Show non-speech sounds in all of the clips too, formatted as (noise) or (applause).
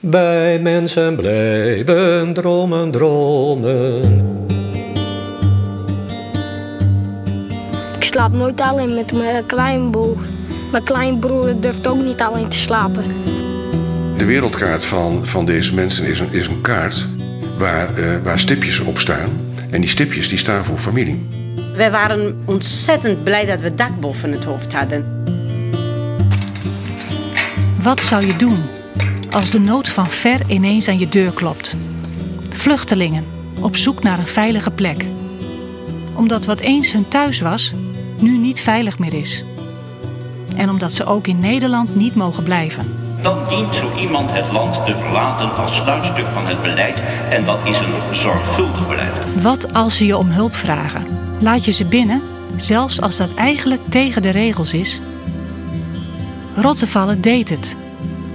Bij mensen blijven dromen, dromen. Ik slaap nooit alleen met mijn kleinbroer. Mijn kleinbroer durft ook niet alleen te slapen. De wereldkaart van, van deze mensen is een, is een kaart waar, eh, waar stipjes op staan. En die stipjes die staan voor familie. We waren ontzettend blij dat we dak boven het hoofd hadden. Wat zou je doen als de nood van ver ineens aan je deur klopt? Vluchtelingen op zoek naar een veilige plek. Omdat wat eens hun thuis was, nu niet veilig meer is. En omdat ze ook in Nederland niet mogen blijven. Dan dient zo iemand het land te verlaten als sluitstuk van het beleid en dat is een zorgvuldig beleid. Wat als ze je om hulp vragen? Laat je ze binnen, zelfs als dat eigenlijk tegen de regels is? Rottevallen deed het.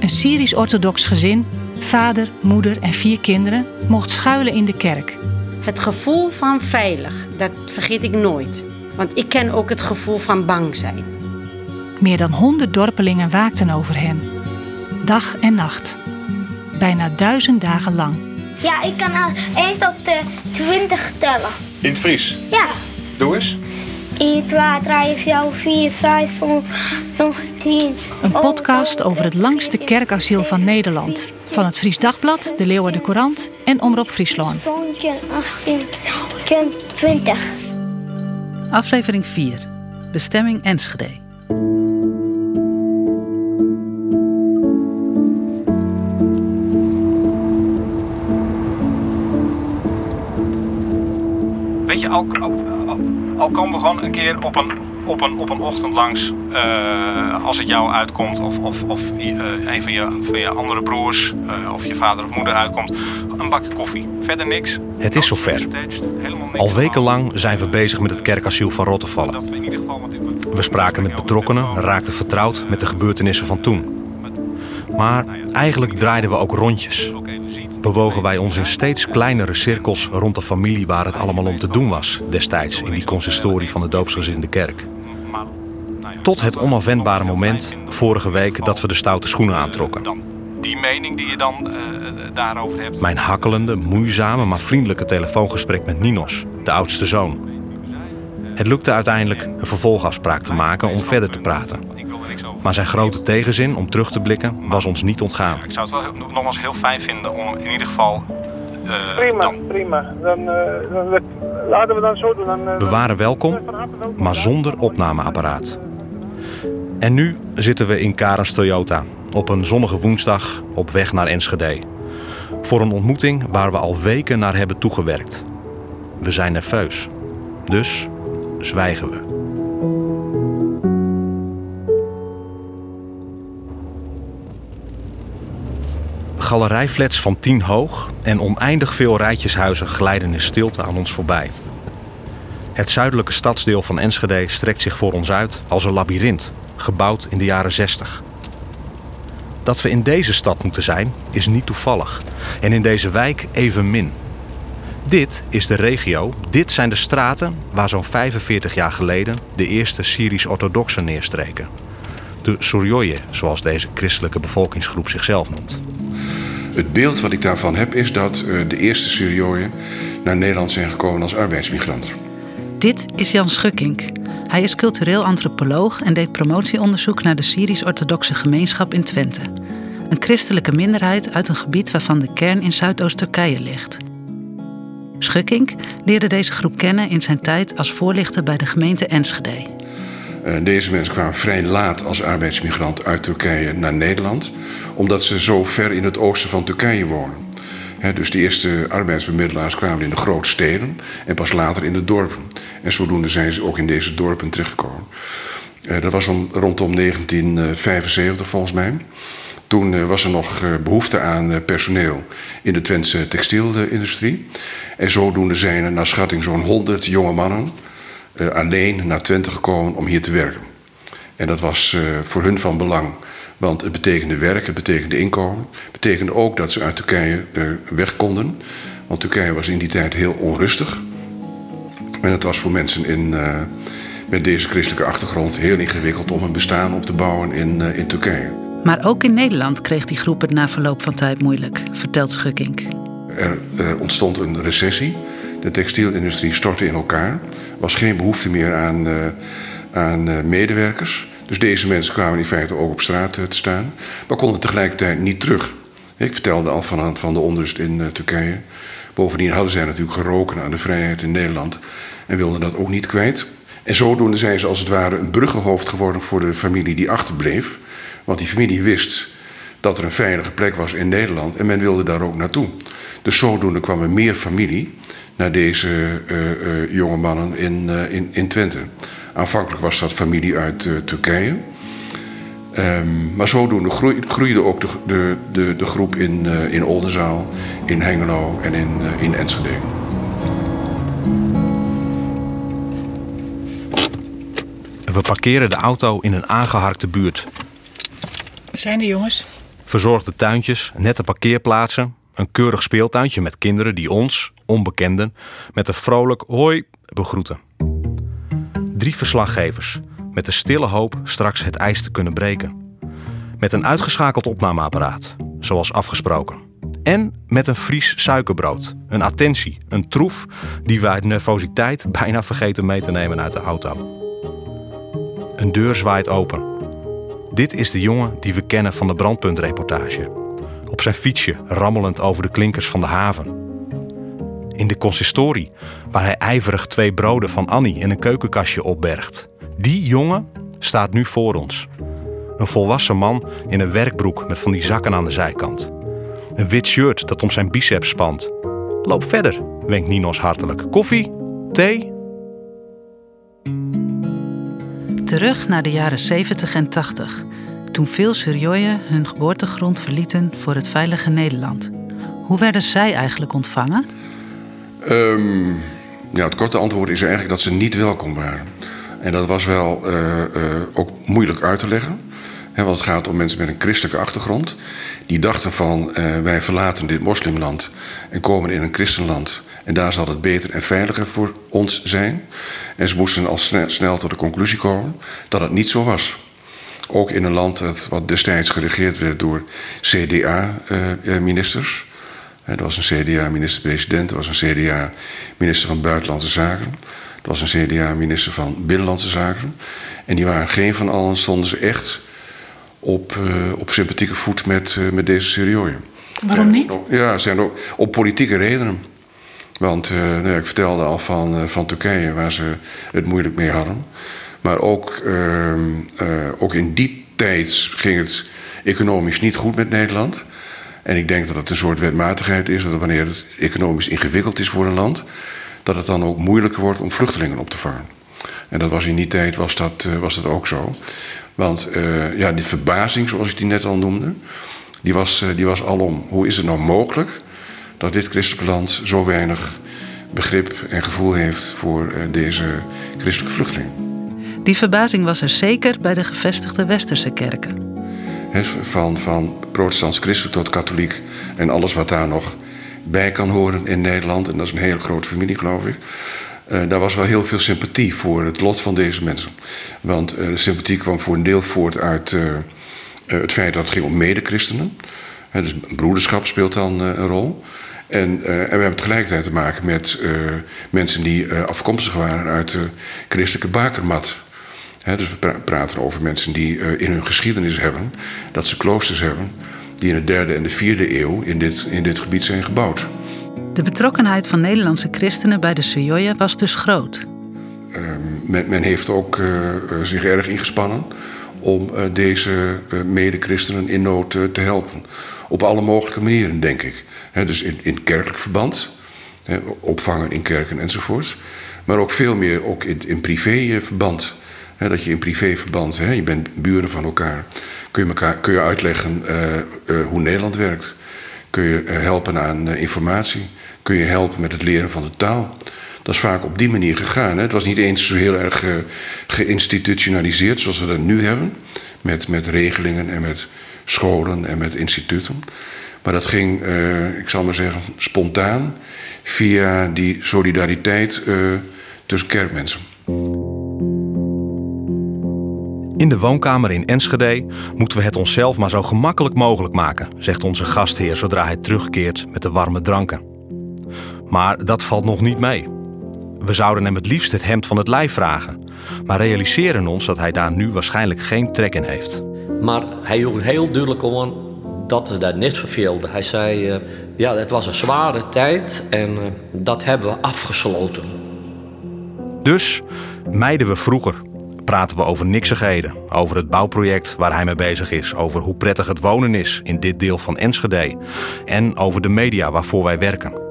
Een Syrisch-orthodox gezin, vader, moeder en vier kinderen, mocht schuilen in de kerk. Het gevoel van veilig, dat vergeet ik nooit. Want ik ken ook het gevoel van bang zijn. Meer dan honderd dorpelingen waakten over hen. Dag en nacht. Bijna duizend dagen lang. Ja, ik kan al 1 tot de 20 tellen. In het Fries. Ja. Doe eens. 1, 2, 3, 4, 5, 6, 7, 10. Een podcast over het langste kerkasiel van Nederland. Van het Fries Dagblad, de Leeuwarden Courant en Omroep Friesland. 17, 18, 20. Aflevering 4. Bestemming Enschede. Weet je, al, al, komen we gewoon een keer op een, op een, op een ochtend langs, eh, als het jou uitkomt, of, of, of eh, een van je, van je andere broers, eh, of je vader of moeder uitkomt, een bakje koffie. Verder niks. Het is zover. Al wekenlang zijn we bezig met het kerkasiel van Rottevallen. We spraken met betrokkenen, raakten vertrouwd met de gebeurtenissen van toen. Maar eigenlijk draaiden we ook rondjes. Bewogen wij ons in steeds kleinere cirkels rond de familie waar het allemaal om te doen was, destijds in die consistorie van de doopsgezinde kerk. Tot het onafwendbare moment, vorige week, dat we de stoute schoenen aantrokken. Die mening die je dan eh, daarover hebt. Mijn hakkelende, moeizame, maar vriendelijke telefoongesprek met Ninos, de oudste zoon. Het lukte uiteindelijk een vervolgafspraak te maken om verder te praten. Maar zijn grote tegenzin om terug te blikken was ons niet ontgaan. Ik zou het wel nogmaals heel fijn vinden om in ieder geval. eh, Prima, dan prima. Dan, eh, dan, laten we dan zo doen. Dan, eh, We waren welkom, maar zonder opnameapparaat. En nu zitten we in Karens Toyota op een zonnige woensdag op weg naar Enschede. Voor een ontmoeting waar we al weken naar hebben toegewerkt. We zijn nerveus. Dus zwijgen we. Galerijflats van tien hoog en oneindig veel rijtjeshuizen glijden in stilte aan ons voorbij. Het zuidelijke stadsdeel van Enschede strekt zich voor ons uit als een labyrint, gebouwd in de jaren 60. Dat we in deze stad moeten zijn, is niet toevallig. En in deze wijk evenmin. Dit is de regio, dit zijn de straten waar zo'n 45 jaar geleden de eerste Syrisch-orthodoxen neerstreken. De Suryoye, zoals deze christelijke bevolkingsgroep zichzelf noemt. Het beeld wat ik daarvan heb is dat eh, de eerste Syriërs naar Nederland zijn gekomen als arbeidsmigrant. Dit is Jan Schukkink. Hij is cultureel antropoloog en deed promotieonderzoek naar de Syrisch-orthodoxe gemeenschap in Twente. Een christelijke minderheid uit een gebied waarvan de kern in Zuidoost-Turkije ligt. Schukkink leerde deze groep kennen in zijn tijd als voorlichter bij de gemeente Enschede. Eh, Deze mensen kwamen vrij laat als arbeidsmigrant uit Turkije naar Nederland, omdat ze zo ver in het oosten van Turkije wonen. Dus de eerste arbeidsbemiddelaars kwamen in de grote steden en pas later in de dorpen. En zodoende zijn ze ook in deze dorpen terechtgekomen. Eh, dat was om, rondom 1975 volgens mij. Toen eh, was er nog eh, behoefte aan personeel in de Twentse textielindustrie. En zodoende zijn er naar schatting zo'n 100 jonge mannen eh, alleen naar Twente gekomen om hier te werken. En dat was eh, voor hun van belang, want het betekende werk, het betekende inkomen. Het betekende ook dat ze uit Turkije eh, weg konden. Want Turkije was in die tijd heel onrustig. En het was voor mensen in, met deze christelijke achtergrond heel ingewikkeld om een bestaan op te bouwen in, in Turkije. Maar ook in Nederland kreeg die groep het na verloop van tijd moeilijk, vertelt Schukkink. Er, er ontstond een recessie. De textielindustrie stortte in elkaar. Was geen behoefte meer aan, uh, aan uh, medewerkers. Dus deze mensen kwamen in feite ook op straat uh, te staan. Maar konden tegelijkertijd niet terug. Ik vertelde al van van de onrust in Turkije. Bovendien hadden zij natuurlijk geroken aan de vrijheid in Nederland. En wilden dat ook niet kwijt. En zodoende zijn ze als het ware een bruggenhoofd geworden voor de familie die achterbleef. Want die familie wist dat er een veilige plek was in Nederland en men wilde daar ook naartoe. Dus zodoende kwam er meer familie naar deze uh, uh, jonge mannen in, uh, in, in Twente. Aanvankelijk was dat familie uit Turkije. Um, maar zodoende groei, groeide ook de, de, de, de groep in, in Oldenzaal, in Hengelo en in, in Enschede. We parkeren de auto in een aangeharkte buurt. We zijn de jongens. Verzorgde tuintjes, nette parkeerplaatsen, een keurig speeltuintje met kinderen die ons, onbekenden, met een vrolijk hoi begroeten. Drie verslaggevers met de stille hoop straks het ijs te kunnen breken. Met een uitgeschakeld opnameapparaat, zoals afgesproken. En met een Fries suikerbrood, een attentie, een troef die wij uit nervositeit bijna vergeten mee te nemen uit de auto. Een deur zwaait open. Dit is de jongen die we kennen van de brandpuntreportage. Op zijn fietsje rammelend over de klinkers van de haven. In de consistorie, waar hij ijverig twee broden van Annie in een keukenkastje opbergt. Die jongen staat nu voor ons. Een volwassen man in een werkbroek met van die zakken aan de zijkant. Een wit shirt dat om zijn biceps spant. Loop verder, wenkt Ninos hartelijk. Koffie? Thee? Terug naar de jaren 70 en 80, toen veel Suryoyen hun geboortegrond verlieten voor het veilige Nederland. Hoe werden zij eigenlijk ontvangen? Um, ja, het korte antwoord is eigenlijk dat ze niet welkom waren. En dat was wel uh, uh, ook moeilijk uit te leggen. He, want het gaat om mensen met een christelijke achtergrond. Die dachten van uh, wij verlaten dit moslimland en komen in een christenland. En daar zal het beter en veiliger voor ons zijn. En ze moesten al snel, tot de conclusie komen dat het niet zo was. Ook in een land dat, wat destijds geregeerd werd door CDA-ministers. Uh, er was een CDA-minister-president, er was een CDA-minister van Buitenlandse Zaken. Er was een CDA-minister van Binnenlandse Zaken. En die waren geen van allen, stonden ze echt op, uh, op sympathieke voet met, uh, met deze Syriërs. Waarom niet? Ja, zijn ook op politieke redenen. Want uh, nou ja, ik vertelde al van, uh, van Turkije, waar ze het moeilijk mee hadden. Maar ook, uh, ook in die tijd ging het economisch niet goed met Nederland. En ik denk dat het een soort wetmatigheid is dat wanneer het economisch ingewikkeld is voor een land, dat het dan ook moeilijker wordt om vluchtelingen op te vangen. En dat was in die tijd was dat, was dat ook zo. Want ja, die verbazing, zoals ik die net al noemde, die was, die was alom. Hoe is het nou mogelijk dat dit christelijke land zo weinig begrip en gevoel heeft voor deze christelijke vluchtelingen. Die verbazing was er zeker bij de gevestigde westerse kerken. He, van, van protestants-christelijk tot katholiek en alles wat daar nog bij kan horen in Nederland. En dat is een hele grote familie, geloof ik. Uh, daar was wel heel veel sympathie voor het lot van deze mensen. Want uh, de sympathie kwam voor een deel voort uit uh, het feit dat het ging om mede-christenen. dus broederschap speelt dan een rol. En, en, we hebben tegelijkertijd te maken met mensen die afkomstig waren uit de christelijke bakermat. Dus we pra praten over mensen die in hun geschiedenis hebben dat ze kloosters hebben die in de derde en de vierde eeuw in dit, in dit gebied zijn gebouwd. De betrokkenheid van Nederlandse christenen bij de Sujoya was dus groot. Men, men, heeft ook zich erg ingespannen om deze mede-christenen in nood te helpen. Op alle mogelijke manieren, denk ik. Dus in, in kerkelijk verband, opvangen in kerken enzovoorts. Maar ook veel meer ook in, in privéverband. Dat je in privéverband, je bent buren van elkaar. Kun je, elkaar, kun je uitleggen hoe Nederland werkt. Kun je helpen aan informatie. Kun je helpen met het leren van de taal. Dat is vaak op die manier gegaan. Het was niet eens zo heel erg geïnstitutionaliseerd zoals we dat nu hebben. Met, met regelingen en met scholen en met instituten. Maar dat ging, uh, ik zal maar zeggen, spontaan via die solidariteit uh, tussen kerkmensen. In de woonkamer in Enschede moeten we het onszelf maar zo gemakkelijk mogelijk maken, zegt onze gastheer zodra hij terugkeert met de warme dranken. Maar dat valt nog niet mee. We zouden hem het liefst het hemd van het lijf vragen, maar realiseren ons dat hij daar nu waarschijnlijk geen trek in heeft. Maar hij joeg heel duidelijk aan dat hij dat niet verveelde. Hij zei, eh, ja, het was een zware tijd en eh, dat hebben we afgesloten. Dus mijden we vroeger. Praten we over niksigheden, over het bouwproject waar hij mee bezig is, over hoe prettig het wonen is in dit deel van Enschede en over de media waarvoor wij werken.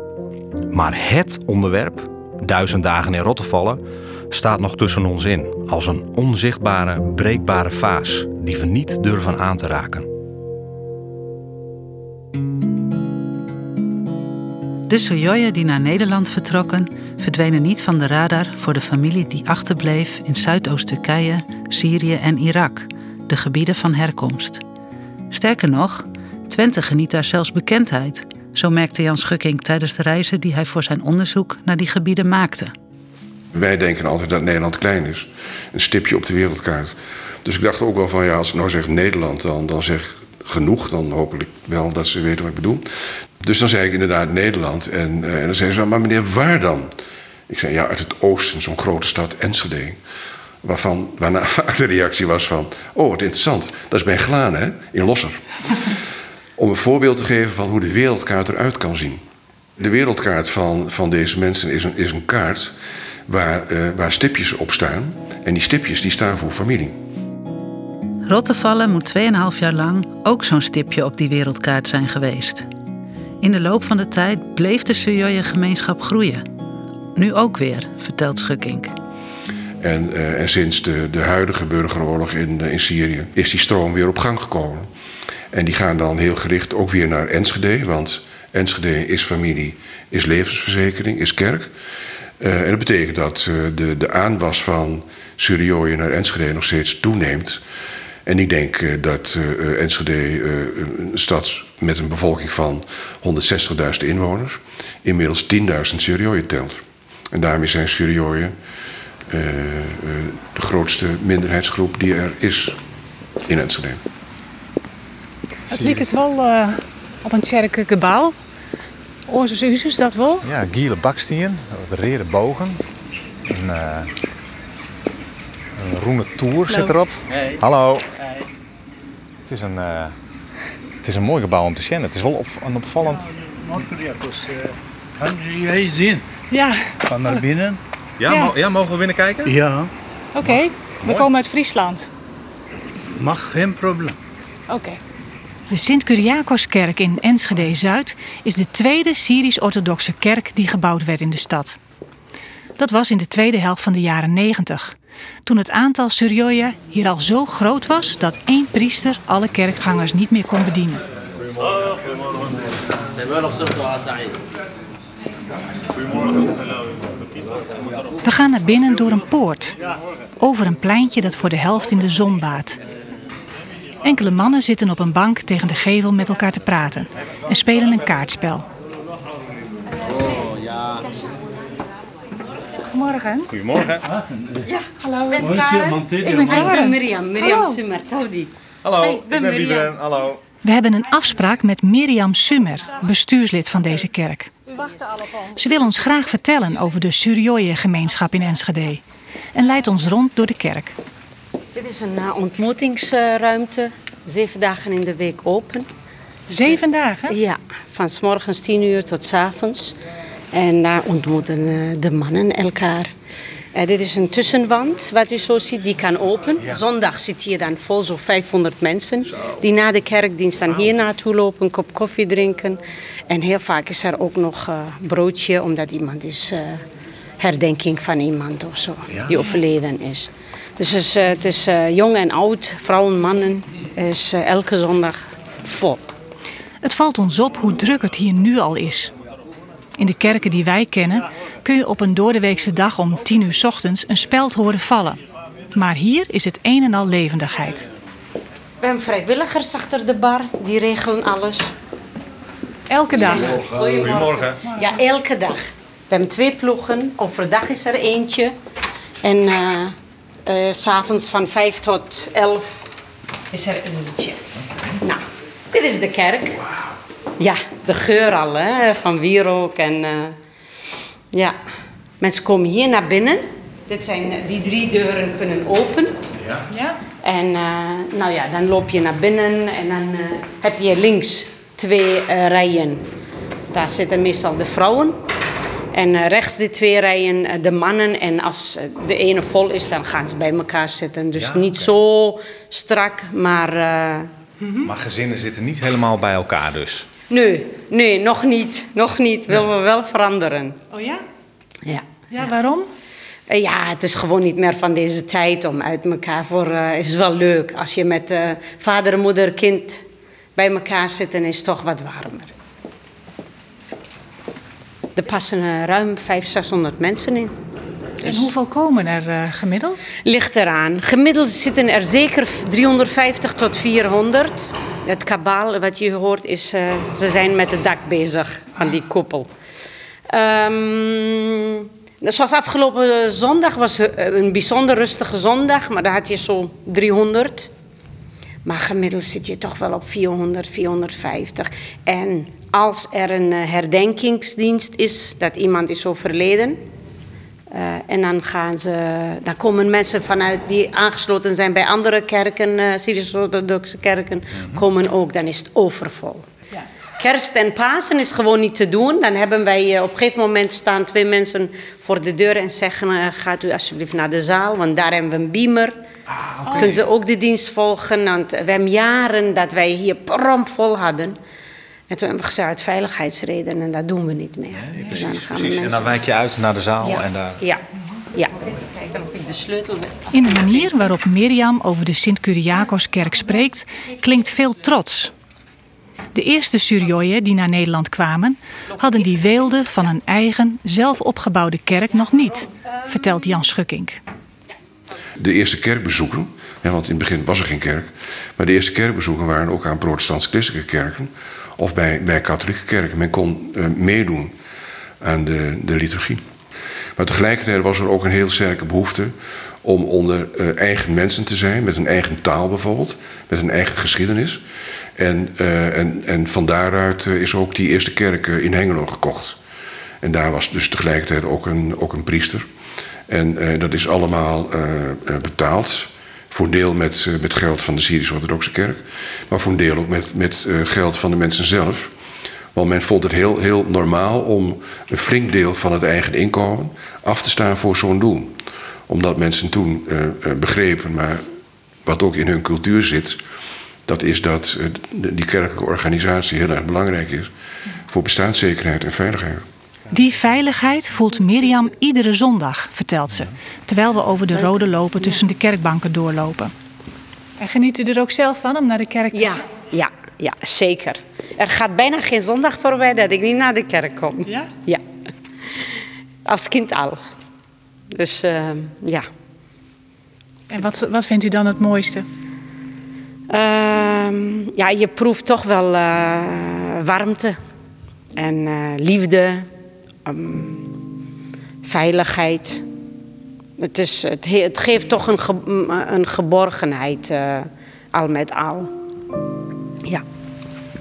Maar het onderwerp, duizend dagen in Rottevallen, staat nog tussen ons in als een onzichtbare, breekbare vaas die we niet durven aan te raken. De Sojoyen die naar Nederland vertrokken, verdwenen niet van de radar voor de familie die achterbleef in Zuidoost-Turkije, Syrië en Irak, de gebieden van herkomst. Sterker nog, Twente geniet daar zelfs bekendheid, zo merkte Jan Schukking tijdens de reizen die hij voor zijn onderzoek naar die gebieden maakte. Wij denken altijd dat Nederland klein is. Een stipje op de wereldkaart. Dus ik dacht ook wel van ja, als ik nou zeg Nederland, dan, dan zeg ik genoeg. Dan hopelijk wel dat ze weten wat ik bedoel. Dus dan zei ik inderdaad Nederland. En, uh, en dan zei ze, maar meneer, waar dan? Ik zei, ja, uit het oosten, zo'n grote stad, Enschede. Waarvan, waarna (laughs) vaak de reactie was van, oh, wat interessant. Dat is bij Glane, hè, in Losser. Om een voorbeeld te geven van hoe de wereldkaart eruit kan zien. De wereldkaart van, van deze mensen is een, is een kaart waar, uh, waar stipjes op staan. En die stipjes die staan voor familie. Rottevallen moet 2,5 jaar lang ook zo'n stipje op die wereldkaart zijn geweest. In de loop van de tijd bleef de Sujoye-gemeenschap groeien. Nu ook weer, vertelt Schukkink. En, uh, en sinds de, de huidige burgeroorlog in, uh, in Syrië is die stroom weer op gang gekomen. En die gaan dan heel gericht ook weer naar Enschede, want Enschede is familie, is levensverzekering, is kerk. Uh, en dat betekent dat de, de aanwas van Surioje naar Enschede nog steeds toeneemt. En ik denk uh, dat Enschede, een stad met een bevolking van 160.000 inwoners, inmiddels 10.000 Surioyen telt. En daarmee zijn Surioyen de grootste minderheidsgroep die er is in Enschede. Het lijkt het wel op een kerkgebouw. Onze is dat wel? Ja, giele bakstien, wat rere bogen. Een, een groene toer zit erop. Hey. Hallo. Hey. Het is een, uh, het is een mooi gebouw om te zien. Het is wel op, een opvallend. Ja, uh, kan jij zien? Ja. Van naar binnen. Ja, Ja. mo- ja, mogen we binnen kijken? Ja, Oké, we Mooi. komen uit Friesland. mag geen probleem. Oké. De Sint-Curiakoskerk in Enschede-Zuid is de tweede Syrisch-orthodoxe kerk die gebouwd werd in de stad. Dat was in de tweede helft van de jaren 90. Toen het aantal Suryoya hier al zo groot was dat één priester alle kerkgangers niet meer kon bedienen. We gaan naar binnen door een poort, over een pleintje dat voor de helft in de zon baat. Enkele mannen zitten op een bank tegen de gevel met elkaar te praten en spelen een kaartspel. Goedemorgen. Goedemorgen. Ja, hallo. ben Ik Karen. ben Ik ben Karen. Mirjam, Mirjam Hallo. Ik ben Wieberen. Hallo. We hebben een afspraak met Mirjam Summer, bestuurslid van deze kerk. Ze wil ons graag vertellen over de Suryoye-gemeenschap in Enschede en leidt ons rond door de kerk. Dit is een uh, ontmoetingsruimte. Zeven dagen in de week open. Zeven dagen? Ja, van s morgens tien uur tot s avonds. En daar ontmoeten uh, de mannen elkaar. Uh, dit is een tussenwand, wat u zo ziet, die kan open. Zondag zit hier dan vol, zo'n 500 mensen. Die na de kerkdienst dan hier naartoe lopen, een kop koffie drinken. En heel vaak is er ook nog uh, broodje, omdat iemand is uh, herdenking van iemand of zo, die overleden is. Dus het is, het is uh, jong en oud, vrouwen, mannen, is uh, elke zondag vol. Het valt ons op hoe druk het hier nu al is. In de kerken die wij kennen kun je op een doordeweekse dag om 10 uur 's ochtends een speld horen vallen. Maar hier is het een en al levendigheid. We hebben vrijwilligers achter de bar, die regelen alles. Elke dag? Goedemorgen. Ja, elke dag. We hebben twee ploegen. Overdag is er eentje. En uh, Eh, S S'avonds van 5 tot 11 is er eentje. Nou, dit is de kerk. Ja, de geur al hè, van wierook en eh, ja. Mensen komen hier naar binnen. Dit zijn, eh, die drie deuren kunnen open. Ja. Ja. En eh, nou ja, dan loop je naar binnen en dan eh, heb je links twee eh, rijen. Daar zitten meestal de vrouwen. En eh, rechts de twee rijen eh, de mannen. En als eh, de ene vol is, dan gaan ze bij elkaar zitten. Dus Ja, niet zo strak, maar eh, Maar gezinnen zitten niet helemaal bij elkaar dus. nee, nee, nog niet. Nog niet. Willen we wel veranderen. Oh ja? Ja. Ja, waarom? Ja, het is gewoon niet meer van deze tijd om uit elkaar voor. eh is wel leuk als je met eh, vader, moeder, kind bij elkaar zit, dan is het toch wat warmer. Er passen eh, ruim 500, 600 mensen in. En hoeveel komen er eh, gemiddeld? Ligt eraan. Gemiddeld zitten er zeker 350 tot 400. Het kabaal, wat je hoort, is. eh, ze zijn met het dak bezig van die koepel. Ehm, zoals afgelopen zondag was eh, een bijzonder rustige zondag, maar daar had je zo 300. Maar gemiddeld zit je toch wel op 400, 450. En als er een eh, herdenkingsdienst is, dat iemand is overleden, eh, en dan, gaan ze, dan komen mensen vanuit die aangesloten zijn bij andere kerken, eh Syrisch-Orthodoxe kerken, komen ook. Dan is het overvol. Kerst en Pasen is gewoon niet te doen. Dan hebben wij op een gegeven moment staan twee mensen voor de deur en zeggen: Gaat u alsjeblieft naar de zaal, want daar hebben we een beamer. Kunnen ze ook de dienst volgen? Want we hebben jaren dat wij hier promptvol hadden. En toen hebben we gezegd: uit veiligheidsredenen, dat doen we niet meer. dus dan gaan Precies. En mensen dan wijk je uit naar de zaal ja. en daar... Ja, ja. Even kijken of ik de sleutel heb. In de manier waarop Mirjam over de Sint-Curiakoskerk spreekt, klinkt veel trots. De eerste Surioyen die naar Nederland kwamen, hadden die weelde van een eigen, zelf opgebouwde kerk nog niet, vertelt Jan Schukkink. De eerste kerkbezoeken, ja, want in het begin was er geen kerk, maar de eerste kerkbezoeken waren ook aan protestants-christelijke kerken of bij, bij katholieke kerken. Men kon eh, meedoen aan de, de liturgie. Maar tegelijkertijd was er ook een heel sterke behoefte om onder eh, eigen mensen te zijn, met een eigen taal bijvoorbeeld, met een eigen geschiedenis. En, eh, en, en van daaruit is ook die eerste kerk in Hengelo gekocht. En daar was dus tegelijkertijd ook een, ook een priester. En dat is allemaal betaald. Voor een deel met, eh, met geld van de Syrisch-Orthodoxe Kerk. Maar voor een deel ook met, met eh, geld van de mensen zelf. Want men vond het heel, heel normaal om een flink deel van het eigen inkomen af te staan voor zo'n doel. Omdat mensen toen eh, begrepen, maar wat ook in hun cultuur zit, dat is dat die kerkelijke organisatie heel erg belangrijk is voor bestaanszekerheid en veiligheid. Die veiligheid voelt Mirjam iedere zondag, vertelt ze, terwijl we over de rode lopen tussen de kerkbanken doorlopen. En geniet u er ook zelf van om naar de kerk te Ja, ja, ja, zeker. Er gaat bijna geen zondag voorbij dat ik niet naar de kerk kom. Ja? Ja. Als kind al. Dus eh, ja. En wat, wat vindt u dan het mooiste? Ehm, ja, je proeft toch wel eh, warmte en eh, liefde, ehm, veiligheid. Het, is, het, he- het geeft toch een, ge- m- een geborgenheid, eh, al met al. Ja.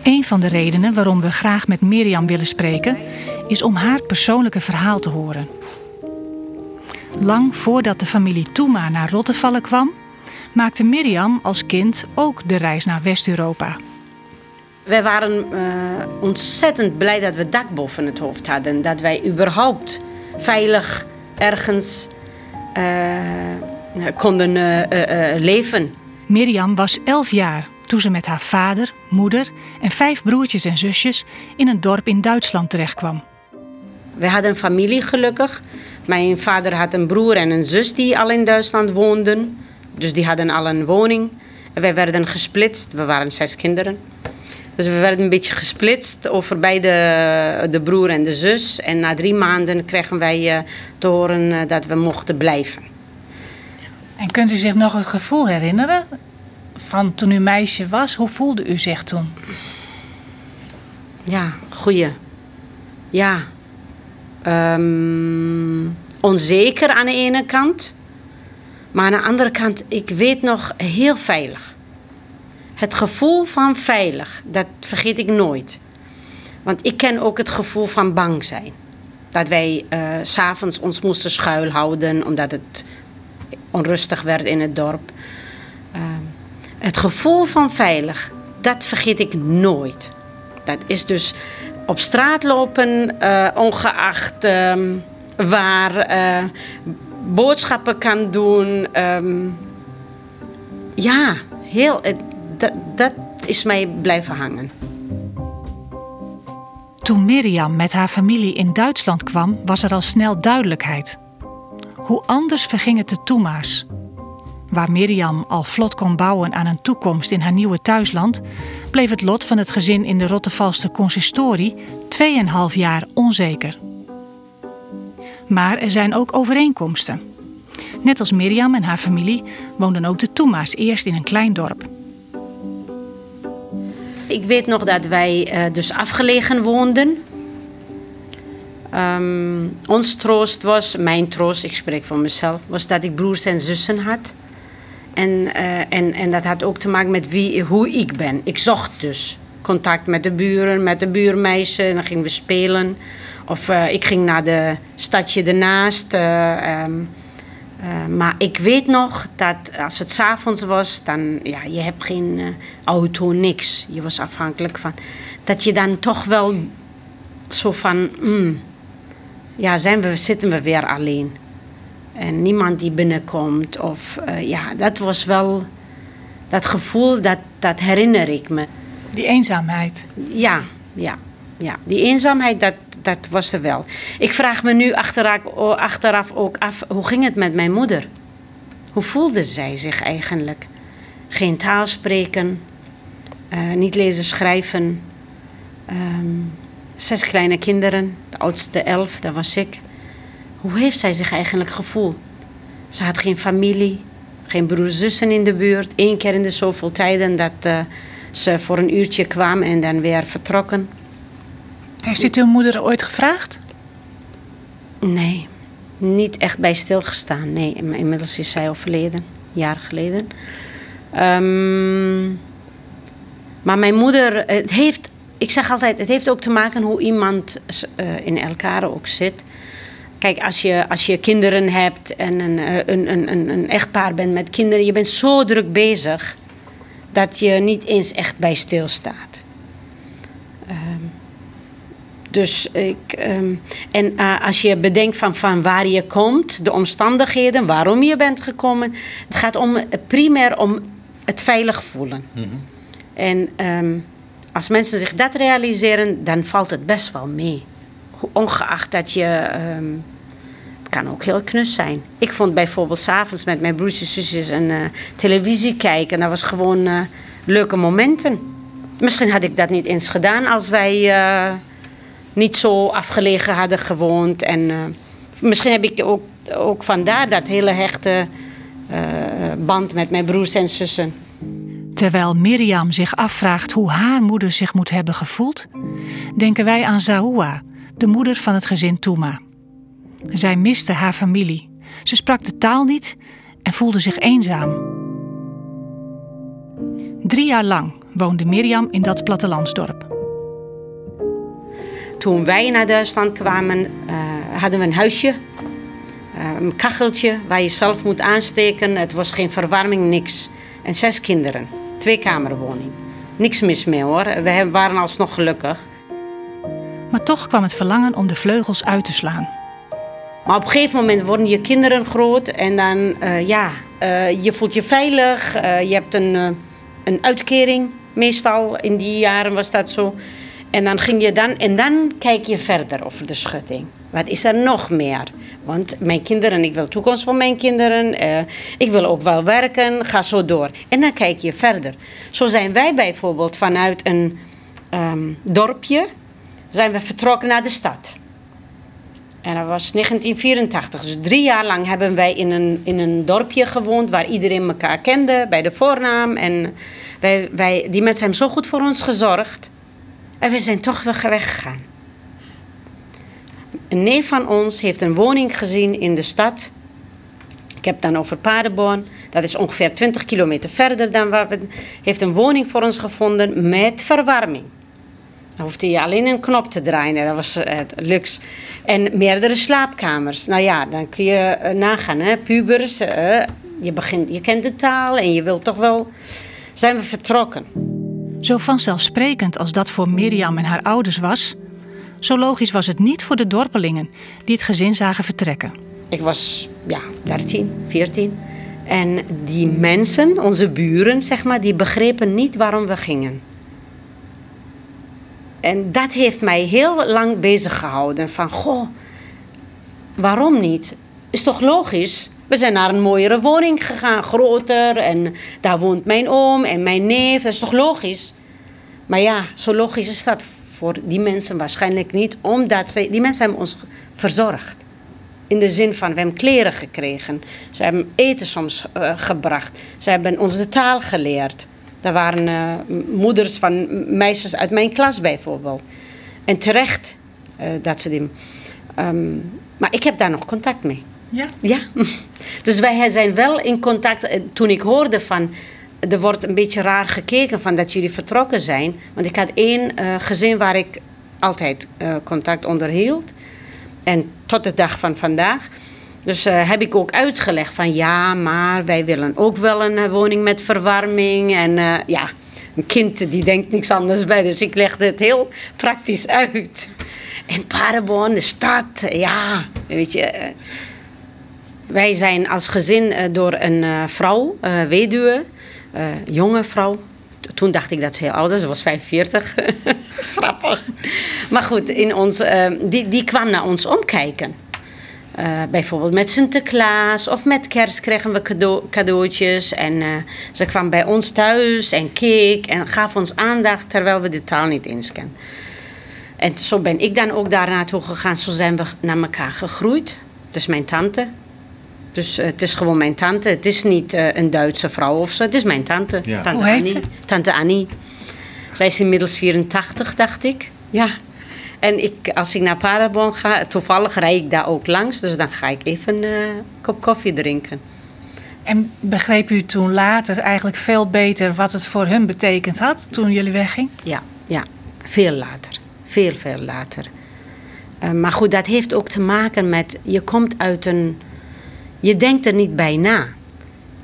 Een van de redenen waarom we graag met Mirjam willen spreken, is om haar persoonlijke verhaal te horen. Lang voordat de familie Toema naar Rottevallen kwam, maakte Mirjam als kind ook de reis naar West-Europa. Wij waren eh, ontzettend blij dat we dak boven het hoofd hadden. Dat wij überhaupt veilig ergens eh, konden eh, leven. Mirjam was elf jaar toen ze met haar vader, moeder en vijf broertjes en zusjes in een dorp in Duitsland terechtkwam. We hadden familie gelukkig. Mijn vader had een broer en een zus die al in Duitsland woonden. Dus die hadden al een woning. Wij werden gesplitst. We waren zes kinderen. Dus we werden een beetje gesplitst over beide, de broer en de zus. En na drie maanden kregen wij eh, te horen eh, dat we mochten blijven. En kunt u zich nog het gevoel herinneren van toen u meisje was? Hoe voelde u zich toen? Ja, goeie. Ja. Ehm, onzeker aan de ene kant. Maar aan de andere kant, ik weet nog heel veilig. Het gevoel van veilig, dat vergeet ik nooit. Want ik ken ook het gevoel van bang zijn. Dat wij eh, s s'avonds ons moesten schuilhouden omdat het onrustig werd in het dorp. Ehm, het gevoel van veilig, dat vergeet ik nooit. Dat is dus op straat lopen, eh, ongeacht ehm, waar, eh, boodschappen kan doen. ehm, ja, heel, dat, dat is mij blijven hangen. Toen Mirjam met haar familie in Duitsland kwam, was er al snel duidelijkheid. Hoe anders verging het de Toema's. Waar Mirjam al vlot kon bouwen aan een toekomst in haar nieuwe thuisland, bleef het lot van het gezin in de Rottevalster consistorie 2,5 jaar onzeker. Maar er zijn ook overeenkomsten. Net als Mirjam en haar familie woonden ook de Toema's eerst in een klein dorp. Ik weet nog dat wij eh, dus afgelegen woonden. Ehm, ons troost was, mijn troost, ik spreek voor mezelf, was dat ik broers en zussen had. En, eh, en, en dat had ook te maken met wie, hoe ik ben. Ik zocht dus contact met de buren, met de buurmeisje. En dan gingen we spelen. Of eh, ik ging naar de stadje ernaast. eh, eh, maar ik weet nog dat als het s'avonds was, dan ja, je hebt geen eh, auto, niks. Je was afhankelijk van. Dat je dan toch wel zo van, mm, ja, zijn we, zitten we weer alleen. En niemand die binnenkomt. Of eh, ja, dat was wel, dat gevoel, dat, dat herinner ik me. Die eenzaamheid. Ja, ja, ja. Die eenzaamheid, dat, dat was er wel. Ik vraag me nu achteraf, ook af, hoe ging het met mijn moeder? Hoe voelde zij zich eigenlijk? Geen taal spreken, eh, niet lezen, schrijven. Ehm, zes kleine kinderen, de oudste elf, dat was ik. Hoe heeft zij zich eigenlijk gevoeld? Ze had geen familie, geen broers, zussen in de buurt. Eén keer in de zoveel tijden dat eh, ze voor een uurtje kwam en dan weer vertrokken. Heeft het uw moeder ooit gevraagd? Nee, niet echt bij stilgestaan. Nee, inmiddels is zij overleden, jaren geleden. Ehm, maar mijn moeder, het heeft, ik zeg altijd, het heeft ook te maken hoe iemand eh, in elkaar ook zit. Kijk, als je, als je kinderen hebt en een, eh, een, een, een, een echtpaar bent met kinderen, je bent zo druk bezig dat je niet eens echt bij stilstaat. Dus ik. ehm, en eh, als je bedenkt van, van waar je komt, de omstandigheden, waarom je bent gekomen. Het gaat om, primair om het veilig voelen. En ehm, als mensen zich dat realiseren, dan valt het best wel mee. Ongeacht dat je. ehm, het kan ook heel knus zijn. Ik vond bijvoorbeeld s'avonds met mijn broertjes en zusjes een eh, televisie kijken. Dat was gewoon eh, leuke momenten. Misschien had ik dat niet eens gedaan als wij niet zo afgelegen hadden gewoond. En eh, misschien heb ik ook, ook vandaar dat hele hechte eh, band met mijn broers en zussen. Terwijl Mirjam zich afvraagt hoe haar moeder zich moet hebben gevoeld, denken wij aan Zahoua, de moeder van het gezin Touma. Zij miste haar familie. Ze sprak de taal niet en voelde zich eenzaam. Drie jaar lang woonde Mirjam in dat plattelandsdorp. Toen wij naar Duitsland kwamen, eh, hadden we een huisje. eh, een kacheltje waar je zelf moet aansteken. Het was geen verwarming, niks. En zes kinderen. Twee kamerwoning. Niks mis mee hoor. We waren alsnog gelukkig. Maar toch kwam het verlangen om de vleugels uit te slaan. Maar op een gegeven moment worden je kinderen groot en dan, eh, ja, je voelt je veilig. je hebt een, een uitkering, meestal in die jaren was dat zo. En dan ging je dan, en dan kijk je verder over de schutting. Wat is er nog meer? Want mijn kinderen, ik wil toekomst van mijn kinderen. eh, ik wil ook wel werken, ga zo door. En dan kijk je verder. Zo zijn wij bijvoorbeeld vanuit een ehm, dorpje, zijn we vertrokken naar de stad. En dat was 1984. Dus drie jaar lang hebben wij in een, in een dorpje gewoond waar iedereen elkaar kende bij de voornaam. En wij, wij, die mensen hebben zo goed voor ons gezorgd. En we zijn toch weer weggegaan. Een neef van ons heeft een woning gezien in de stad. Ik heb dan over Paderborn. Dat is ongeveer 20 kilometer verder dan waar we... Heeft een woning voor ons gevonden met verwarming. Dan hoefde je alleen een knop te draaien. Dat was eh, het luxe. En meerdere slaapkamers. Nou ja, dan kun je eh, nagaan. Hè? Pubers. eh, je, begint, je kent de taal en je wilt toch wel... Zijn we vertrokken. Zo vanzelfsprekend als dat voor Mirjam en haar ouders was, zo logisch was het niet voor de dorpelingen die het gezin zagen vertrekken. Ik was ja, 13, 14. En die mensen, onze buren, zeg maar, die begrepen niet waarom we gingen. En dat heeft mij heel lang bezig gehouden. Van, goh, waarom niet? Is toch logisch? We zijn naar een mooiere woning gegaan, groter. En daar woont mijn oom en mijn neef. Dat is toch logisch? Maar ja, zo logisch is dat voor die mensen waarschijnlijk niet. Omdat zij, die mensen hebben ons verzorgd. In de zin van, we hebben kleren gekregen. Ze hebben eten soms eh, gebracht. Ze hebben ons de taal geleerd. Er waren eh, moeders van meisjes uit mijn klas bijvoorbeeld. En terecht eh, dat ze die... ehm, maar ik heb daar nog contact mee. Ja? Ja. (laughs) Dus wij zijn wel in contact. Eh, Toen ik hoorde van... Er wordt een beetje raar gekeken van dat jullie vertrokken zijn. Want ik had één eh, gezin waar ik altijd eh, contact onderhield. En tot de dag van vandaag. Dus heb ik ook uitgelegd van ja, maar wij willen ook wel een woning met verwarming. En ja, een kind die denkt niks anders bij. Dus ik legde het heel praktisch uit. En Paderborn, de stad, ja, weet je. Wij zijn als gezin eh, door een eh, vrouw, eh, weduwe, jonge vrouw. Toen dacht ik dat ze heel oud was, ze was 45. (laughs) Grappig. Maar goed, in ons, die, die kwam naar ons omkijken. Bijvoorbeeld met Sinterklaas of met kerst kregen we cadeau, cadeautjes. En ze kwam bij ons thuis en keek en gaf ons aandacht terwijl we de taal niet eens kenden. En zo ben ik dan ook daar naartoe gegaan. Zo zijn we naar elkaar gegroeid. Is mijn tante. Dus eh, het is gewoon mijn tante. Het is niet eh, een Duitse vrouw of zo. Het is mijn tante. Ja. Tante Hoe heet Annie. ze? Tante Annie. Zij is inmiddels 84, dacht ik. Ja. En ik, als ik naar Paderborn ga, toevallig rijd ik daar ook langs. Dus dan ga ik even eh, een kop koffie drinken. En begreep u toen later eigenlijk veel beter wat het voor hun betekend had toen jullie weggingen? Ja, ja. Veel later. Veel, veel later. Eh, maar goed, dat heeft ook te maken met... Je komt uit een... Je denkt er niet bij na.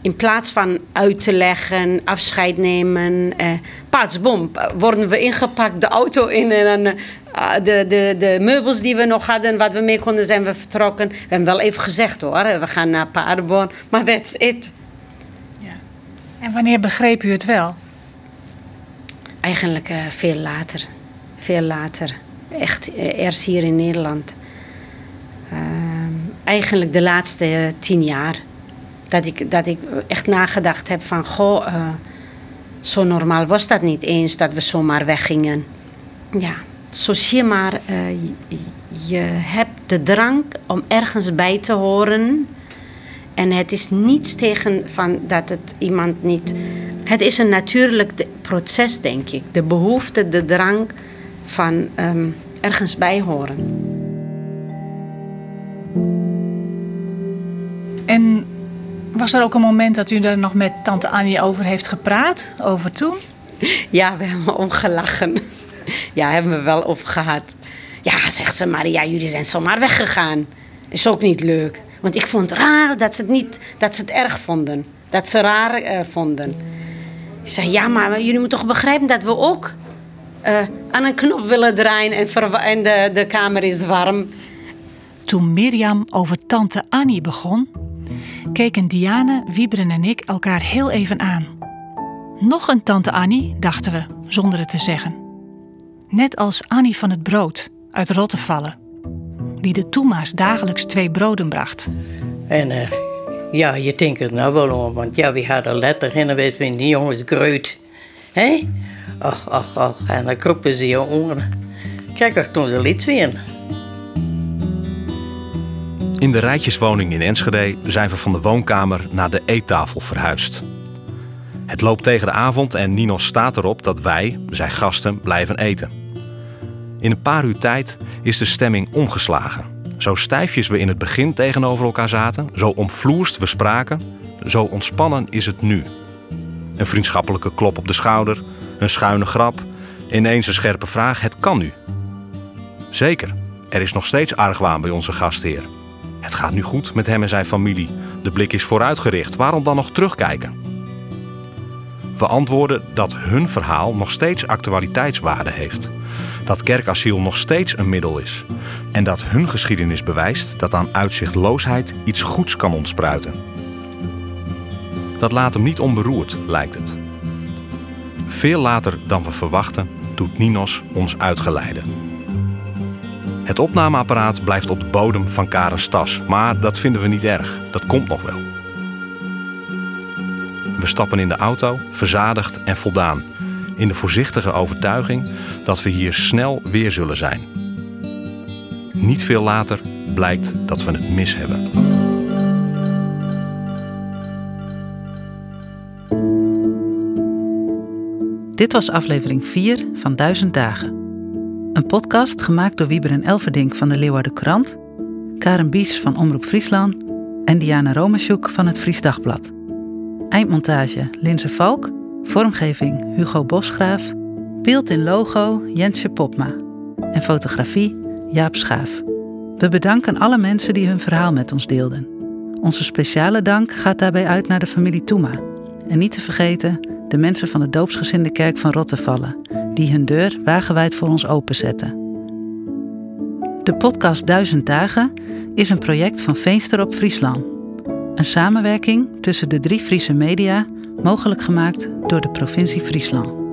In plaats van uit te leggen, afscheid nemen... Eh, paatsbom, worden we ingepakt, de auto in... en eh, de, de, de meubels die we nog hadden, wat we mee konden, zijn we vertrokken. We hebben wel even gezegd hoor, we gaan naar Paderborn. Maar that's it. En wanneer begreep u het wel? Eigenlijk eh, veel later. Veel later. Echt eh, eerst hier in Nederland. Eigenlijk de laatste eh, tien jaar. Dat ik, dat ik echt nagedacht heb van... Goh, eh, zo normaal was dat niet eens dat we zomaar weggingen. Ja, zo zie je maar... eh, je, hebt de drang om ergens bij te horen... En het is niets tegen van dat het iemand niet. Het is een natuurlijk proces, denk ik. De behoefte, de drang van ehm, ergens bij horen. En was er ook een moment dat u er nog met tante Annie over heeft gepraat? Over toen? Ja, we hebben om gelachen. Ja, hebben we wel over gehad. Ja, zegt ze, maar ja, jullie zijn zomaar weggegaan. Is ook niet leuk. Want ik vond het raar dat ze het, niet, dat ze het erg vonden. Dat ze raar eh, vonden. Ik zei, ja, maar jullie moeten toch begrijpen dat we ook eh, aan een knop willen draaien en, en de, de kamer is warm. Toen Mirjam over tante Annie begon, keken Diane, Wiebren en ik elkaar heel even aan. Nog een tante Annie, dachten we, zonder het te zeggen. Net als Annie van het Brood uit Rottevallen, die de Toema's dagelijks twee broden bracht. En eh, ja, je denkt er nou wel om, want ja, we hadden letter en we vinden die jongens gruut. Hé? Ach, ach, ach, en dan kropen ze je onder. Kijk, als toen ze liet zien. In de rijtjeswoning in Enschede zijn we van de woonkamer naar de eettafel verhuisd. Het loopt tegen de avond en Nino staat erop dat wij, zijn gasten, blijven eten. In een paar uur tijd is de stemming omgeslagen. Zo stijfjes we in het begin tegenover elkaar zaten, zo omvloerst we spraken, zo ontspannen is het nu. Een vriendschappelijke klop op de schouder, een schuine grap, ineens een scherpe vraag: het kan nu. Zeker, er is nog steeds argwaan bij onze gastheer. Het gaat nu goed met hem en zijn familie. De blik is vooruitgericht. Waarom dan nog terugkijken? We antwoorden dat hun verhaal nog steeds actualiteitswaarde heeft. Dat kerkasiel nog steeds een middel is. En dat hun geschiedenis bewijst dat aan uitzichtloosheid iets goeds kan ontspruiten. Dat laat hem niet onberoerd, lijkt het. Veel later dan we verwachten, doet Ninos ons uitgeleiden. Het opnameapparaat blijft op de bodem van Karens tas, maar dat vinden we niet erg. Dat komt nog wel. We stappen in de auto, verzadigd en voldaan, in de voorzichtige overtuiging dat we hier snel weer zullen zijn. Niet veel later blijkt dat we het mis hebben. Dit was aflevering 4 van Duizend Dagen. Een podcast gemaakt door Wieber en Elverdink van de Leeuwarden Krant, Karen Bies van Omroep Friesland en Diana Romasjoek van het Fries Dagblad. Eindmontage Linse Valk, vormgeving Hugo Bosgraaf, beeld in logo Jensje Popma en fotografie Jaap Schaaf. We bedanken alle mensen die hun verhaal met ons deelden. Onze speciale dank gaat daarbij uit naar de familie Toema. En niet te vergeten de mensen van de doopsgezinde kerk van Rottevallen, die hun deur wagenwijd voor ons openzetten. De podcast Duizend Dagen is een project van Veenster op Friesland. Een samenwerking tussen de drie Friese media, mogelijk gemaakt door de provincie Friesland.